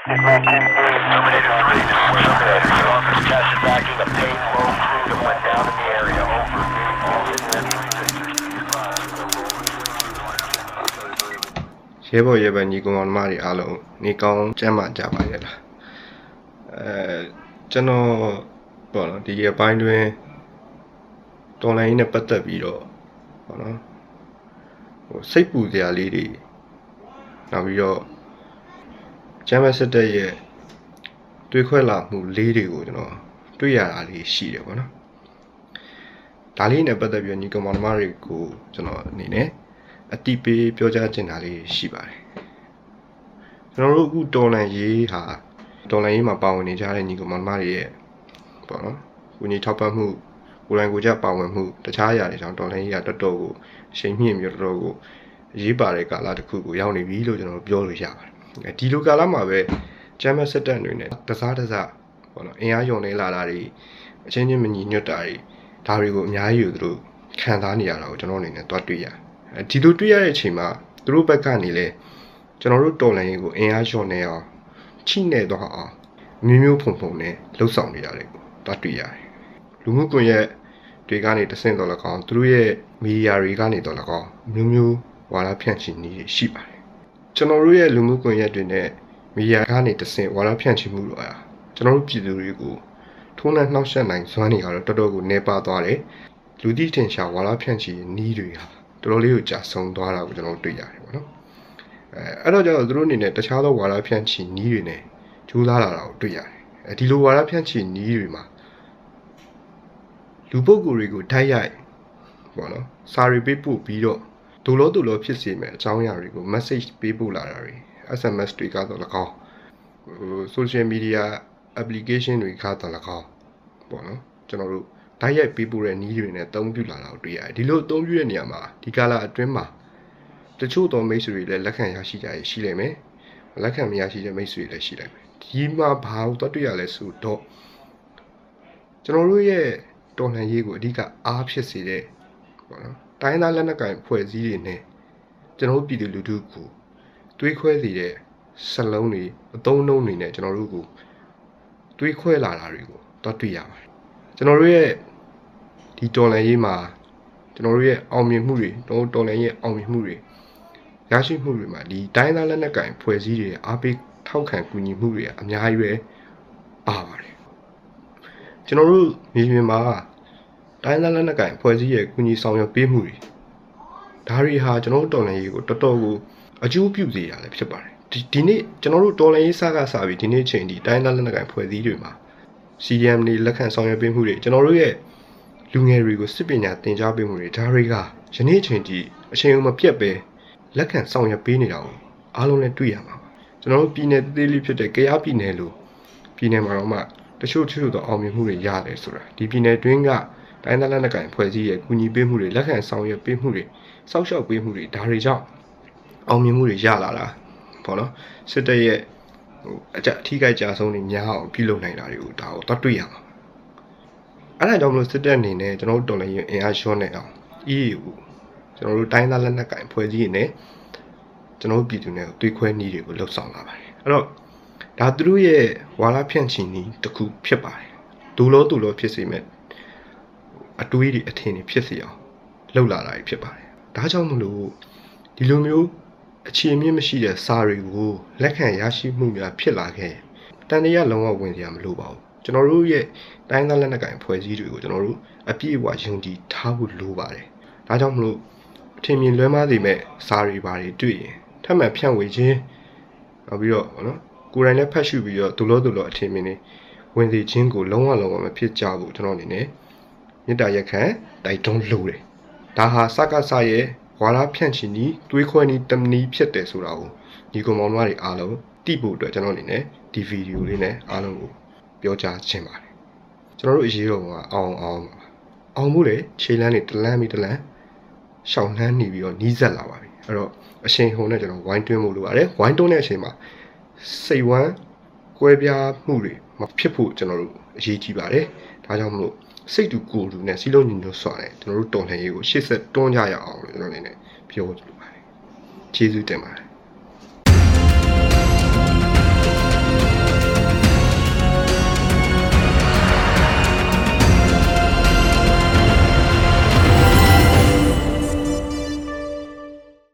ရဲဘော်ရဲဘက်ညီကောင်မောင်နှမတွေအားလုံးနေကောင်းကျမ်းမာကြပါရဲ့လားအဲကျွန်တော်ပေါ့နော်ဒီရက်ပိုင်းတွင်တော်လိုင်းနဲ့ပတ်သက်ပြီးတော့ပေါ့နော်ဟိုစိတ်ပူစရာလေးတွေနောက်ပြီးတော့ ကျမ်းမစစ်တဲ့ရဲ့တွေးခွဲလာမှုလေးတွေကိုကျွန်တော်တွေ့ရတာလေးရှိတယ်ပေါ့နော်ဒါလေးနဲ့ပတ်သက်ပြီးတော့ညီကောင်မောင်နှမတွေကိုကျွန်တော်အနေနဲ့အတိပေးပြောကြားချင်တာလေးရှိပါတယ်ကျွန်တော်တို့အခုတော်လန်ရေးဟာတော်လန်ရေးမှာပါဝင်နေကြတဲ့ညီကောင်မောင်နှမတွေရဲ့ပေါ့နော်ကိုကြီးထောက်ပံ့မှုကိုယ်တိုင်ကိုယ်ကျပါဝင်မှုတခြားအရာတွေကြောင့်တော်လန်ရေးကတော်တော်ကိုအချိန်မြင့်ပြီးတော့တော်တော်ကိုအရေးပါတဲ့ကာလတစ်ခုကိုရောက်နေပြီလို့ကျွန်တော်ပြောလို့ရပါတယ်အဲ ဒီလိုကာလမှာပဲဂျမ်မတ်စစ်တပ်တွေနဲ့တစားတစားပေါ့နော်အင်အားယုံနေလာတာတွေအချင်းချင်းမညီညွတ်တာတွေဒါတွေကိုအများကြီးယူသူတို့ခံစားနေရတာကိုကျွန်တော်အနေနဲ့တွားတွေ့ရတယ်အဲဒီလိုတွေ့ရတဲ့အချိန်မှာသူတို့ဘက်ကနေလဲကျွန်တော်တို့တော်လိုင်းရေးကိုအင်အားလျော့နေအောင်ချိနေတော့အောင်မျိုးမျိုးဖုံဖုံနဲ့လှုပ်ဆောင်နေရတယ်ကိုတွားတွေ့ရတယ်လူမှုကွန်ရက်တွေကနေတဆင့်တော်လကောင်းသူတို့ရဲ့မီဒီယာတွေကနေတော်လကောင်းမျိုးမျိုးဝါဒဖြန့်ချီနည်းတွေရှိပါတယ် ကျွန်တော်တို့ရဲ့လူမှုကွန်ရက်တွေနဲ့မီဒီယာကနေတဆင့်ဝါဒဖြန့်ချီမှုတော့ကျွန်တော်တို့ပြည်သူတွေကိုထုံးနှံနှောက်ယှက်နိုင်စွမ်းနေကတော့တော်တော်ကိုနေပါသွားတယ်လူသိထင်ရှားဝါဒဖြန့်ချီနည်းတွေဟာတော်တော်လေးကိုကြာဆုံးသွားတာကိုကျွန်တော်တို့တွေ့ရတယ်ပေါ့နော်အဲအဲ့တော့ကျတော့သူတို့အနေနဲ့တခြားသောဝါဒဖြန့်ချီနည်းတွေနဲ့ကြိုးစားလာတာကိုတွေ့ရတယ်အဲဒီလိုဝါဒဖြန့်ချီနည်းတွေမှာလူပုဂ္ဂိုလ်တွေကိုတိုက်ရိုက်ပေါ့နော်စာရီပေးပို့ပြီးတော့ ဒုလို့ဒုလို့ဖြစ်စေမဲ့အကြောင်းအရာတွေကို message ပေးပို့လာတာတွေ SMS တွေကတော့၎င်းဟို social media application တွေကတော့၎င်းပေါ့နော်ကျွန်တော်တို့တိုက်ရိုက်ပေးပို့တဲ့နည်းတွေနဲ့အသုံးပြုလာတာကိုတွေ့ရတယ်ဒီလိုအသုံးပြုတဲ့နေရာမှာဒီကာလအတွင်းမှာတချို့သောမိတ်ဆွေတွေလည်းလက်ခံရရှိကြရရှိလိမ့်မယ်လက်ခံမရရှိတဲ့မိတ်ဆွေတွေလည်းရှိလိမ့်မယ်ဒီမှာဘာလို့တွေ့ရလဲဆိုတော့ကျွန်တော်တို့ရဲ့တော်လှန်ရေးကိုအဓိကအားဖြစ်စေတဲ့ပေါ့နော် တိုင်းသားလက်နက်ကင်ဖွဲ့စည်းတွေနဲ့ကျွန်တော်တို့ပြည်သူလူထုကိုတွေးခွဲစေတဲ့စလုံးတွေအသုံးနှုန်းတွေနဲ့ကျွန်တော်တို့ကိုတွေးခွဲလာတာတွေကိုတော့တွေ့ရပါတယ်ကျွန်တော်တို့ရဲ့ဒီတော်လှန်ရေးမှာကျွန်တော်တို့ရဲ့အောင်မြင်မှုတွေတော့တော်လှန်ရေးအောင်မြင်မှုတွေရရှိမှုတွေမှာဒီတိုင်းသားလက်နက်ကင်ဖွဲ့စည်းတွေအားပေးထောက်ခံကူညီမှုတွေအများကြီးပဲပါပါတယ်ကျွန်တော်တို့မြေပြင်မှာ တိုင်းသားလက်နက်ကင်ဖွဲ့စည်းရဲ့ကူညီဆောင်ရွက်ပေးမှုတွေဒါတွေဟာကျွန်တော်တို့တော်လှန်ရေးကိုတော်တော်ကိုအကျိုးပြုစေရလည်းဖြစ်ပါတယ်ဒီဒီနေ့ကျွန်တော်တို့တော်လှန်ရေးစကားစပြီးဒီနေ့ချိန်ဒီတိုင်းသားလက်နက်ကင်ဖွဲ့စည်းတွေမှာ CDM တွေလက်ခံဆောင်ရွက်ပေးမှုတွေကျွန်တော်တို့ရဲ့လူငယ်တွေကိုစစ်ပညာသင်ကြားပေးမှုတွေဒါတွေကယနေ့ချိန်ထိအချိန်မပြတ်ပဲလက်ခံဆောင်ရွက်ပေးနေတာကိုအားလုံးလည်းတွေ့ရမှာပါကျွန်တော်တို့ပြည်နယ်သေးလေးဖြစ်တဲ့ကယားပြည်နယ်လို့ပြည်နယ်မှာတော့မှတချို့တချို့သောအောင်မြင်မှုတွေရတယ်ဆိုတာဒီပြည်နယ်တွင်းက တိုင်းသားလက်နက်ကိုင်ဖွဲ့စည်းရဲ့ကူညီပေးမှုတွေလက်ခံဆောင်ရွက်ပေးမှုတွေစောက်ရှောက်ပေးမှုတွေဒါတွေကြောင့်အောင်မြင်မှုတွေရလာတာပေါ့နော်စစ်တပ်ရဲ့ဟိုအကြအထီးကိုက်ကြဆုံးနေများအောင်ပြုလုပ်နိုင်တာတွေကိုဒါကိုတော့တွေ့ရမှာအဲ့ဒါကြောင့်မလို့စစ်တပ်အနေနဲ့ကျွန်တော်တို့တော်လည်းရင်အင်အားရှော့နေအောင် EU ကျွန်တော်တို့တိုင်းသားလက်နက်ကင်ဖွဲ့စည်းနေကျွန်တော်တို့ပြည်သူတွေကိုတွေးခွဲနည်းတွေကိုလှုပ်ဆောင်လာပါတယ်အဲ့တော့ဒါသူတို့ရဲ့ဝါဒဖြန့်ချီနည်းတစ်ခုဖြစ်ပါတယ်ဒူလို့ဒူလို့ဖြစ်စေမဲ့ အတွေးတွေအထင်တွေဖြစ်စေအောင်လှုပ်လာတာဖြစ်ပါတယ်ဒါကြောင့်မလို့ဒီလိုမျိုးအခြေအမြင့်မရှိတဲ့စာတွေကိုလက်ခံရရှိမှုများဖြစ်လာခဲ့တန်တရားလုံးဝဝင်စရာမလိုပါဘူးကျွန်တော်တို့ရဲ့တိုင်းသားလက်နက်ကိုင်ဖွဲ့စည်းတွေကိုကျွန်တော်တို့အပြည့်အဝယုံကြည်ထားဖို့လိုပါတယ်ဒါကြောင့်မလို့အထင်မြင်လွဲမှားစေမဲ့စာတွေပါတွေတွေ့ရင်ထပ်မံဖြန့်ဝေခြင်းနောက်ပြီးတော့နော်ကိုယ်တိုင်လည်းဖတ်ရှုပြီးတော့ဒုလို့ဒုလို့အထင်မြင်နေဝင်စီခြင်းကိုလုံးဝလုံးဝမဖြစ်ကြဘူးကျွန်တော်အနေနဲ့ မေတ္တာရက်ခံတိုက်တွန်းလိုတယ်ဒါဟာစကားစရဲ့ဝါရဖြန့်ချီနီးတွေးခွဲနီးတမနီးဖြစ်တယ်ဆိုတာကိုညီကောင်မောင်မတွေအားလုံးသိဖို့အတွက်ကျွန်တော်အနေနဲ့ဒီဗီဒီယိုလေးနဲ့အားလုံးကိုပြောကြားခြင်းပါတယ်ကျွန်တော်တို့အရေးတော်ကအောင်အောင်အောင်မှုလေခြေလန်းနေတလန်းပြီးတလန်းရှောင်းနှမ်းနေပြီးတော့နီးစက်လာပါပြီအဲ့တော့အချိန်ဟုန်နဲ့ကျွန်တော်ဝိုင်းတွင်းမှုလိုပါတယ်ဝိုင်းတွန်းတဲ့အချိန်မှာစိတ်ဝမ်းကွဲပြားမှုတွေမဖြစ်ဖို့ကျွန်တော်တို့အရေးကြီးပါတယ်ဒါကြောင့်မလို့ စိတ်တူကိုယ်တူနဲ့စီလုံးညီညွတ်စွာနဲ့ကျွန်တော်တို့တော်လှန်ရေးကိုရှေ့ဆက်တွန်းကြရအောင်လို့ကျွန်တော်အနေနဲ့ပြောလိုပါတယ်ကျေးဇူးတင်ပါတယ်